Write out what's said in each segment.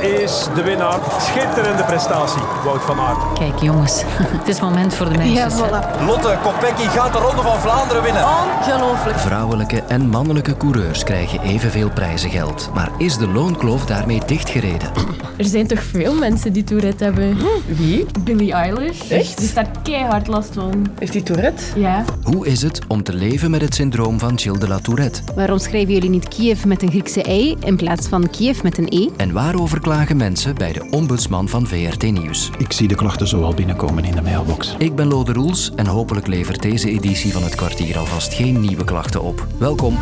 Is de winnaar. Schitterende prestatie, Wout van Aert. Kijk jongens, het is moment voor de meisjes. Ja, voilà. Lotte Kopecky gaat de Ronde van Vlaanderen winnen. Ongelooflijk. Vrouwelijke en mannelijke coureurs krijgen evenveel prijzengeld. Maar is de loonkloof daarmee dichtgereden? Er zijn toch veel mensen die Tourette hebben. Wie? Billie Eilish. Echt? Die staat keihard last van. Heeft die Tourette? Ja. Hoe is het om te leven met het syndroom van Gilles de la Tourette? Waarom schrijven jullie niet Kiev met een Griekse ei in plaats van Kiev met een e? En waarover klagen mensen bij de ombudsman van VRT Nieuws? Ik zie de klachten zo al binnenkomen in de mailbox. Ik ben Lode Roels en hopelijk levert deze editie van het kwartier alvast geen nieuwe klachten op. Welkom.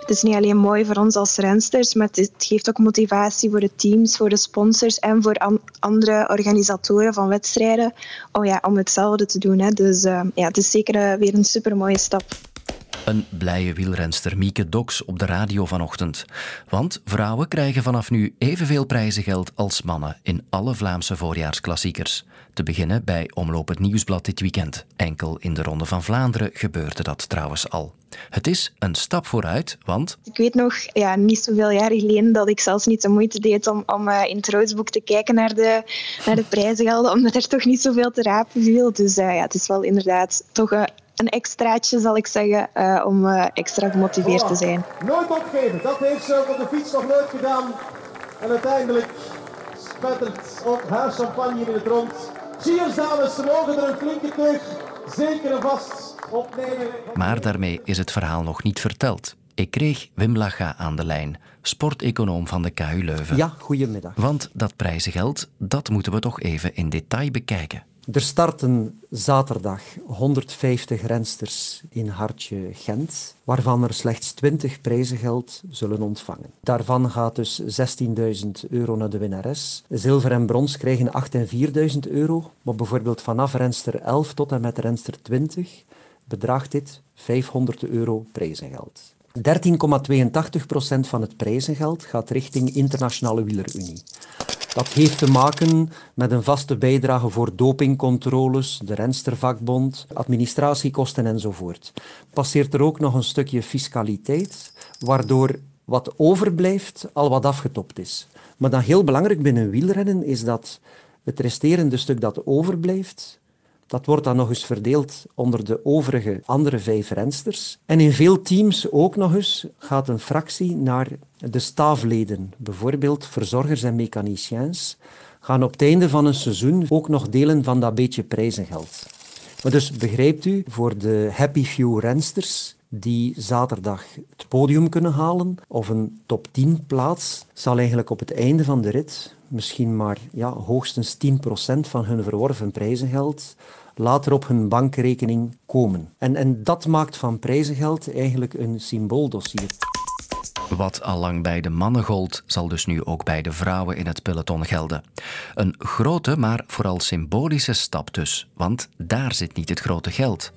Het is niet alleen mooi voor ons als rensters, maar het geeft ook motivatie voor de teams, voor de sponsors en voor an- andere organisatoren van wedstrijden om, ja, om hetzelfde te doen. Hè. Dus eh, ja, het is zeker eh, weer een supermooie stap. Een blije wielrenster Mieke Doks op de radio vanochtend. Want vrouwen krijgen vanaf nu evenveel prijzengeld als mannen in alle Vlaamse voorjaarsklassiekers. Te beginnen bij Omloop het Nieuwsblad dit weekend. Enkel in de Ronde van Vlaanderen gebeurde dat trouwens al. Het is een stap vooruit, want Ik weet nog, ja, niet zoveel jaren geleden, dat ik zelfs niet de moeite deed om, om eh, in het Roudsboek te kijken naar de, naar de prijzengelden, omdat er toch niet zoveel te rapen viel. Dus eh, ja, het is wel inderdaad toch eh, een extraatje, zal ik zeggen, eh, om eh, extra gemotiveerd te zijn. Nooit opgeven, dat heeft ze op de fiets nog nooit gedaan. En uiteindelijk spettert ook haar champagne in het rond. Cheers dames, ze mogen er een flinke teug zeker en vast opnemen. Maar daarmee is het verhaal nog niet verteld. Ik kreeg Wim Laga aan de lijn, sporteconoom van de KU Leuven. Ja, goedemiddag. Want dat prijzengeld, dat moeten we toch even in detail bekijken. Er starten zaterdag 150 rensters in Hartje Gent, waarvan er slechts 20 prijzengeld zullen ontvangen. Daarvan gaat dus 16.000 euro naar de winnares. Zilver en brons krijgen 8 en 4.000 euro, maar bijvoorbeeld vanaf renster 11 tot en met renster 20 bedraagt dit 500 euro prijzengeld. 13,82% van het prijzengeld gaat richting Internationale Wielerunie. Dat heeft te maken met een vaste bijdrage voor dopingcontroles, de renstervakbond, administratiekosten enzovoort. Passeert er ook nog een stukje fiscaliteit, waardoor wat overblijft al wat afgetopt is. Maar dan heel belangrijk binnen wielrennen is dat het resterende stuk dat overblijft, dat wordt dan nog eens verdeeld onder de overige andere vijf rensters. En in veel teams ook nog eens gaat een fractie naar de staafleden. Bijvoorbeeld verzorgers en mechaniciens gaan op het einde van een seizoen ook nog delen van dat beetje prijzengeld. Maar dus begrijpt u, voor de happy few rensters die zaterdag het podium kunnen halen of een top 10 plaats, zal eigenlijk op het einde van de rit misschien maar ja, hoogstens 10% van hun verworven prijzengeld later op hun bankrekening komen. En, en dat maakt van prijzengeld eigenlijk een symbooldossier. Wat allang bij de mannen gold, zal dus nu ook bij de vrouwen in het peloton gelden. Een grote, maar vooral symbolische stap dus, want daar zit niet het grote geld.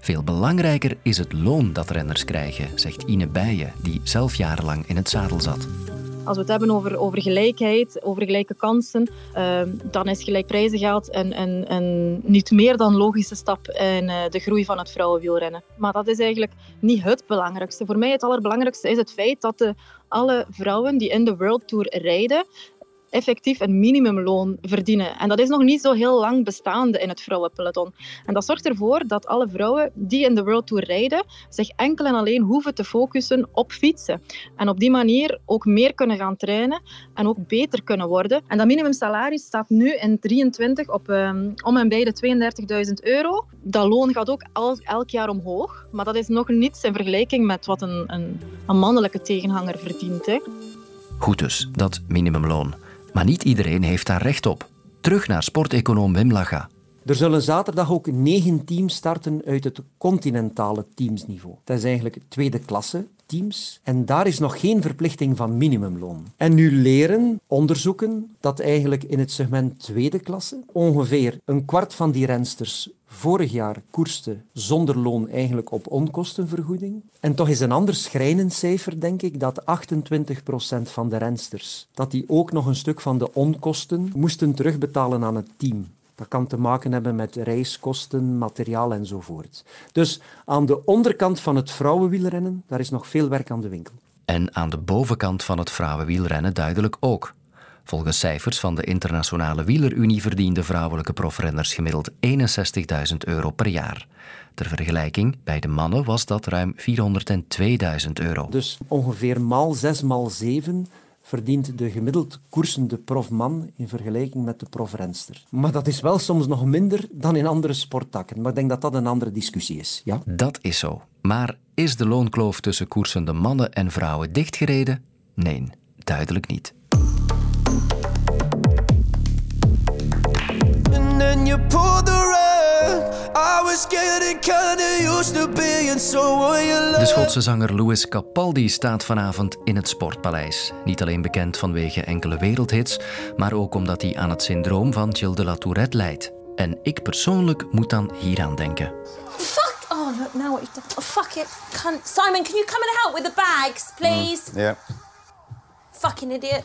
Veel belangrijker is het loon dat renners krijgen, zegt Ine Bijen, die zelf jarenlang in het zadel zat. Als we het hebben over, over gelijkheid, over gelijke kansen, uh, dan is gelijk prijzengeld een, een, niet meer dan logische stap in uh, de groei van het vrouwenwielrennen. Maar dat is eigenlijk niet het belangrijkste. Voor mij het allerbelangrijkste is het feit dat de, alle vrouwen die in de World Tour rijden, effectief een minimumloon verdienen. En dat is nog niet zo heel lang bestaande in het vrouwenpeloton. En dat zorgt ervoor dat alle vrouwen die in de World Tour rijden, zich enkel en alleen hoeven te focussen op fietsen. En op die manier ook meer kunnen gaan trainen en ook beter kunnen worden. En dat minimumsalaris staat nu in 23 op um, om en bij de 32.000 euro. Dat loon gaat ook el elk jaar omhoog, maar dat is nog niets in vergelijking met wat een, een, een mannelijke tegenhanger verdient. Hè. Goed dus, dat minimumloon. Maar niet iedereen heeft daar recht op. Terug naar sporteconoom Wim Laga. Er zullen zaterdag ook negen teams starten uit het continentale teamsniveau. Dat is eigenlijk tweede klasse teams. En daar is nog geen verplichting van minimumloon. En nu leren onderzoeken dat eigenlijk in het segment tweede klasse ongeveer een kwart van die rensters vorig jaar koerste zonder loon eigenlijk op onkostenvergoeding. En toch is een ander schrijnend cijfer, denk ik, dat 28% van de rensters, dat die ook nog een stuk van de onkosten moesten terugbetalen aan het team. Dat kan te maken hebben met reiskosten, materiaal enzovoort. Dus aan de onderkant van het vrouwenwielrennen, daar is nog veel werk aan de winkel. En aan de bovenkant van het vrouwenwielrennen duidelijk ook. Volgens cijfers van de Internationale Wielerunie verdienden vrouwelijke profrenners gemiddeld 61.000 euro per jaar. Ter vergelijking, bij de mannen was dat ruim 402.000 euro. Dus ongeveer maal 6 maal 7 verdient de gemiddeld koersende profman in vergelijking met de profrenster. Maar dat is wel soms nog minder dan in andere sporttakken. Maar ik denk dat dat een andere discussie is. Ja? Dat is zo. Maar is de loonkloof tussen koersende mannen en vrouwen dichtgereden? Nee, duidelijk niet. De Schotse zanger Louis Capaldi staat vanavond in het Sportpaleis. Niet alleen bekend vanwege enkele wereldhits, maar ook omdat hij aan het syndroom van Gilles de la Tourette lijdt. En ik persoonlijk moet dan hieraan denken. Fuck! Oh, look, now what you've Oh, fuck it. Simon, can you come and help with the bags, please? Mm, yeah. Fucking idiot.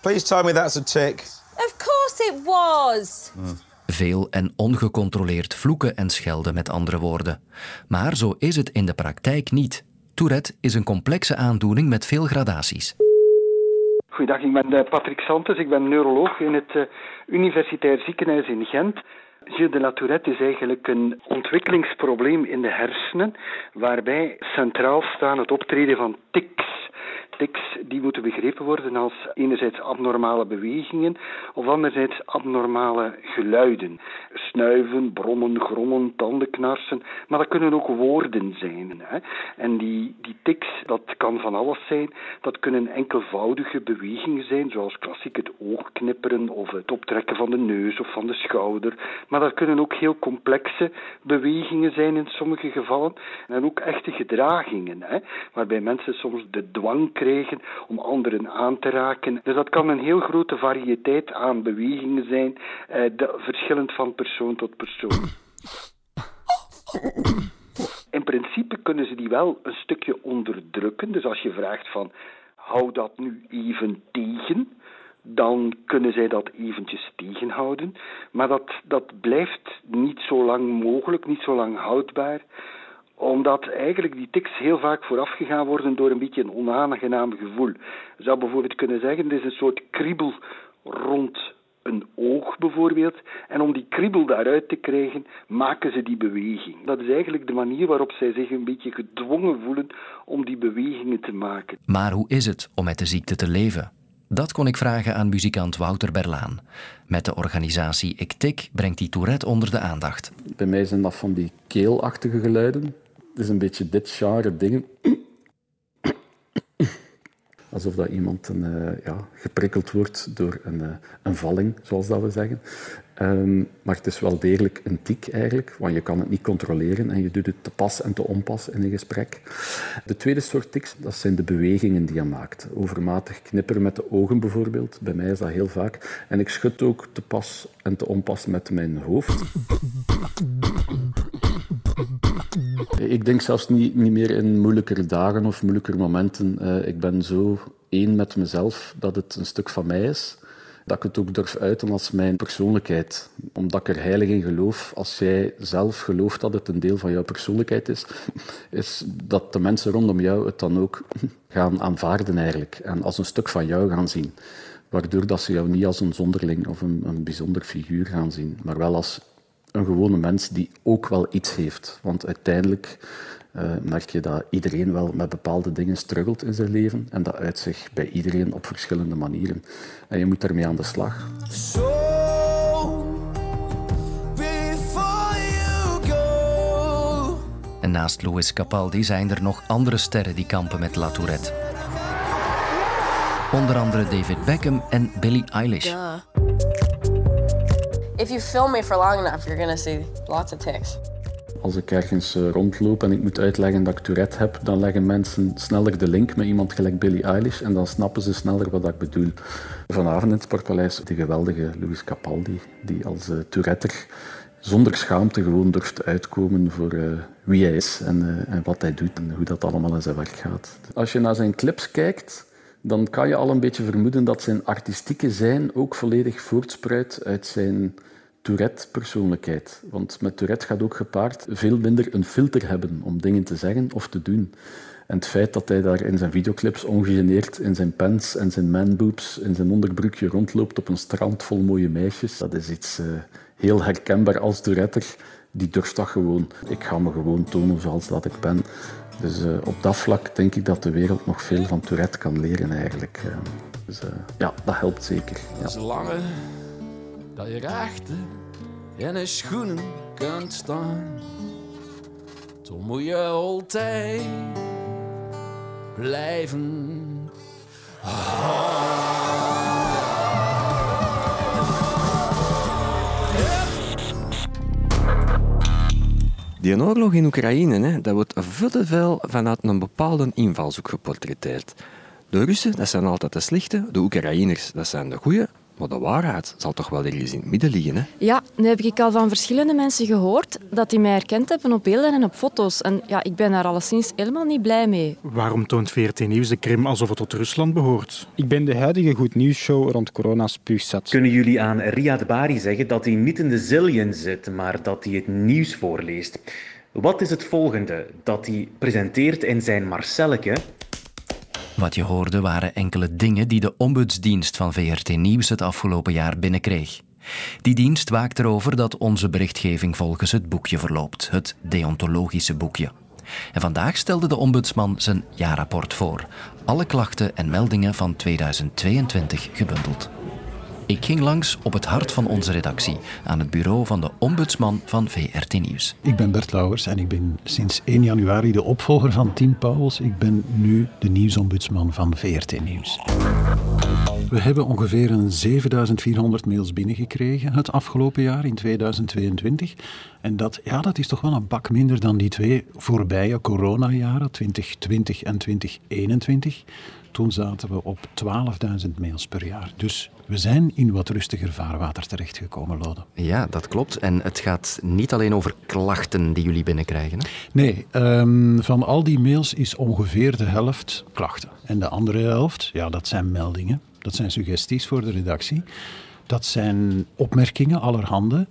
Please tell me that's a tick. Of course it was. Mm. Veel en ongecontroleerd vloeken en schelden, met andere woorden. Maar zo is het in de praktijk niet. Tourette is een complexe aandoening met veel gradaties. Goedendag, ik ben eh, Patrick Santos. Ik ben neuroloog in het uh, Universitair Ziekenhuis in Gent. Gilles de la Tourette is eigenlijk een ontwikkelingsprobleem in de hersenen, waarbij centraal staan het optreden van tics tics die moeten begrepen worden als enerzijds abnormale bewegingen of anderzijds abnormale geluiden. Snuiven, brommen, grommen, tandenknarsen, maar dat kunnen ook woorden zijn. Hè. En die, die tics, dat kan van alles zijn. Dat kunnen enkelvoudige bewegingen zijn, zoals klassiek het oogknipperen of het optrekken van de neus of van de schouder. Maar dat kunnen ook heel complexe bewegingen zijn in sommige gevallen. En ook echte gedragingen, hè, waarbij mensen soms de dwang om anderen aan te raken. Dus dat kan een heel grote variëteit aan bewegingen zijn, eh, verschillend van persoon tot persoon. In principe kunnen ze die wel een stukje onderdrukken. Dus als je vraagt van hou dat nu even tegen, dan kunnen zij dat eventjes tegenhouden. Maar dat, dat blijft niet zo lang mogelijk, niet zo lang houdbaar omdat eigenlijk die tics heel vaak voorafgegaan worden door een beetje een onaangenaam gevoel. Je zou bijvoorbeeld kunnen zeggen, er is een soort kriebel rond een oog bijvoorbeeld. En om die kriebel daaruit te krijgen, maken ze die beweging. Dat is eigenlijk de manier waarop zij zich een beetje gedwongen voelen om die bewegingen te maken. Maar hoe is het om met de ziekte te leven? Dat kon ik vragen aan muzikant Wouter Berlaan. Met de organisatie Ik Tik brengt hij Tourette onder de aandacht. Bij mij zijn dat van die keelachtige geluiden. Is een beetje dit genre dingen. Alsof dat iemand een, uh, ja, geprikkeld wordt door een, uh, een valling, zoals dat we zeggen. Um, maar het is wel degelijk een tik eigenlijk, want je kan het niet controleren en je doet het te pas en te onpas in een gesprek. De tweede soort tics, dat zijn de bewegingen die je maakt. Overmatig knipperen met de ogen bijvoorbeeld, bij mij is dat heel vaak. En ik schud ook te pas en te onpas met mijn hoofd. Ik denk zelfs niet, niet meer in moeilijkere dagen of moeilijkere momenten. Uh, ik ben zo één met mezelf dat het een stuk van mij is. Dat ik het ook durf uiten als mijn persoonlijkheid. Omdat ik er heilig in geloof. Als jij zelf gelooft dat het een deel van jouw persoonlijkheid is, is dat de mensen rondom jou het dan ook gaan aanvaarden eigenlijk. En als een stuk van jou gaan zien. Waardoor dat ze jou niet als een zonderling of een, een bijzonder figuur gaan zien, maar wel als een gewone mens die ook wel iets heeft. Want uiteindelijk uh, merk je dat iedereen wel met bepaalde dingen struggelt in zijn leven. En dat uit zich bij iedereen op verschillende manieren. En je moet daarmee aan de slag. En naast Louis Capaldi zijn er nog andere sterren die kampen met La Tourette. Onder andere David Beckham en Billie Eilish. If you film me for long enough, you're gonna see lots of tics. Als ik ergens eh, rondloop en ik moet uitleggen dat ik Tourette heb, dan leggen mensen sneller de link met iemand gelijk Billie Eilish en dan snappen ze sneller wat ik bedoel. Vanavond in het Sportpaleis de geweldige Louis Capaldi, die als uh, Touretter zonder schaamte gewoon durft uitkomen voor uh, wie hij is en, en wat hij doet en hoe dat allemaal in zijn werk gaat. Als je naar zijn clips kijkt, dan kan je al een beetje vermoeden dat zijn artistieke zijn ook volledig voortspruit uit zijn Tourette-persoonlijkheid. Want met Tourette gaat ook gepaard veel minder een filter hebben om dingen te zeggen of te doen. En het feit dat hij daar in zijn videoclips ongegeneerd in zijn pants en zijn manboobs in zijn onderbroekje rondloopt op een strand vol mooie meisjes, dat is iets uh, heel herkenbaar als Tourette. Die durft dat gewoon. Ik ga me gewoon tonen zoals dat ik ben. Dus uh, op dat vlak denk ik dat de wereld nog veel van Tourette kan leren eigenlijk. Uh, dus ja, dat helpt zeker. Ja. Zolang dat je rechten in je schoenen kunt staan, dan moet je altijd blijven. Die oorlog in Oekraïne, hè, dat wordt veel te veel vanuit een bepaalde invalshoek geportretteerd. De Russen, dat zijn altijd de slechte, de Oekraïners, dat zijn de goeie, maar de waarheid zal toch wel ergens in het midden liggen, hè? Ja, nu heb ik al van verschillende mensen gehoord dat die mij herkend hebben op beelden en op foto's. En ja, ik ben daar alleszins helemaal niet blij mee. Waarom toont VRT Nieuws de Krim alsof het tot Rusland behoort? Ik ben de huidige Goed Nieuws Show rond corona spuugzat. Kunnen jullie aan Riyad Bari zeggen dat hij niet in de zillion zit, maar dat hij het nieuws voorleest? Wat is het volgende dat hij presenteert in zijn Marcelleke? Wat je hoorde waren enkele dingen die de ombudsdienst van VRT Nieuws het afgelopen jaar binnenkreeg. Die dienst waakt erover dat onze berichtgeving volgens het boekje verloopt, het deontologische boekje. En vandaag stelde de ombudsman zijn jaarrapport voor. Alle klachten en meldingen van 2022 gebundeld. Ik ging langs op het hart van onze redactie, aan het bureau van de ombudsman van VRT Nieuws. Ik ben Bert Lauwers en ik ben sinds 1 januari de opvolger van Tim Pauwels. Ik ben nu de nieuwsombudsman van VRT Nieuws. We hebben ongeveer een 7400 mails binnengekregen het afgelopen jaar in 2022. En dat, ja, dat is toch wel een bak minder dan die twee voorbije coronajaren, 2020 en 2021. Toen zaten we op 12.000 mails per jaar. Dus we zijn in wat rustiger vaarwater terechtgekomen, Lode. Ja, dat klopt. En het gaat niet alleen over klachten die jullie binnenkrijgen. Hè? Nee, um, van al die mails is ongeveer de helft klachten. En de andere helft, ja, dat zijn meldingen. Dat zijn suggesties voor de redactie. Dat zijn opmerkingen allerhande.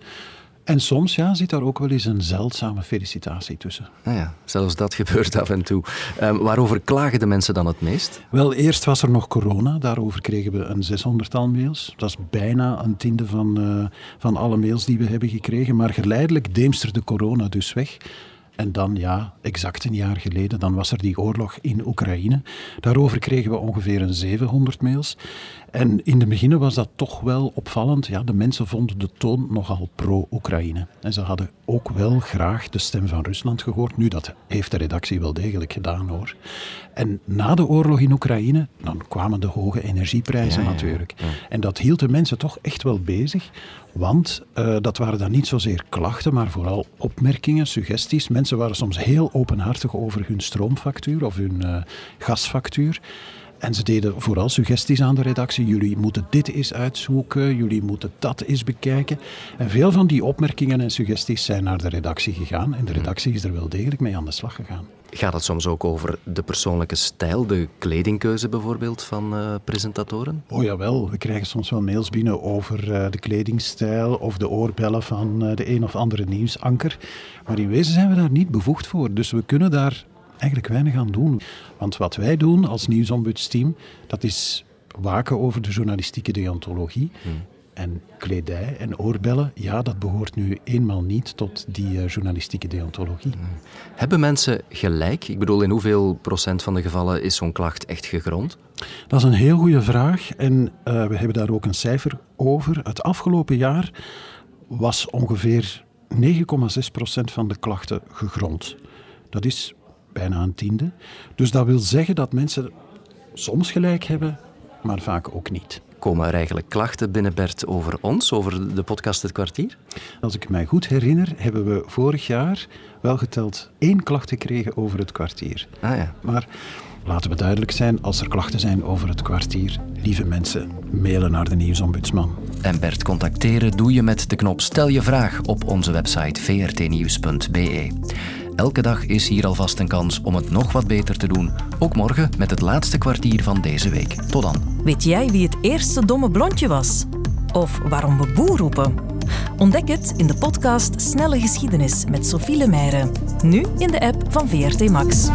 En soms ja, zit daar ook wel eens een zeldzame felicitatie tussen. Ah ja, zelfs dat gebeurt af en toe. Um, waarover klagen de mensen dan het meest? Wel, eerst was er nog corona. Daarover kregen we een 600-tal mails. Dat is bijna een tiende van, uh, van alle mails die we hebben gekregen. Maar geleidelijk deemsterde corona dus weg. En dan, ja, exact een jaar geleden, dan was er die oorlog in Oekraïne. Daarover kregen we ongeveer een 700 mails. En in de begin was dat toch wel opvallend. Ja, de mensen vonden de toon nogal pro-Oekraïne. En ze hadden ook wel graag de stem van Rusland gehoord. Nu, dat heeft de redactie wel degelijk gedaan hoor. En na de oorlog in Oekraïne, dan kwamen de hoge energieprijzen natuurlijk. En dat hield de mensen toch echt wel bezig. Want uh, dat waren dan niet zozeer klachten, maar vooral opmerkingen, suggesties. Mensen waren soms heel openhartig over hun stroomfactuur of hun uh, gasfactuur. En ze deden vooral suggesties aan de redactie. Jullie moeten dit eens uitzoeken, jullie moeten dat eens bekijken. En veel van die opmerkingen en suggesties zijn naar de redactie gegaan. En de redactie is er wel degelijk mee aan de slag gegaan. Gaat het soms ook over de persoonlijke stijl, de kledingkeuze bijvoorbeeld van uh, presentatoren? Oh jawel, we krijgen soms wel mails binnen over uh, de kledingstijl of de oorbellen van uh, de een of andere nieuwsanker. Maar in wezen zijn we daar niet bevoegd voor. Dus we kunnen daar eigenlijk weinig aan doen. Want wat wij doen als nieuwsombudsteam, dat is waken over de journalistieke deontologie. Hmm. En kledij en oorbellen, ja, dat behoort nu eenmaal niet tot die uh, journalistieke deontologie. Hmm. Hebben mensen gelijk? Ik bedoel, in hoeveel procent van de gevallen is zo'n klacht echt gegrond? Dat is een heel goede vraag en uh, we hebben daar ook een cijfer over. Het afgelopen jaar was ongeveer 9,6 procent van de klachten gegrond. Dat is bijna een tiende. Dus dat wil zeggen dat mensen soms gelijk hebben, maar vaak ook niet. Komen er eigenlijk klachten binnen, Bert, over ons, over de podcast Het Kwartier? Als ik mij goed herinner, hebben we vorig jaar wel geteld één klacht gekregen over het kwartier. Ah ja. Maar laten we duidelijk zijn, als er klachten zijn over het kwartier, lieve mensen, mailen naar de nieuwsombudsman. En Bert contacteren doe je met de knop Stel je vraag op onze website vrtnieuws.be. Elke dag is hier alvast een kans om het nog wat beter te doen. Ook morgen met het laatste kwartier van deze week. Tot dan. Weet jij wie het eerste domme blondje was? Of waarom we boer roepen? Ontdek het in de podcast Snelle Geschiedenis met Sophie Lemeyre. Nu in de app van VRT Max.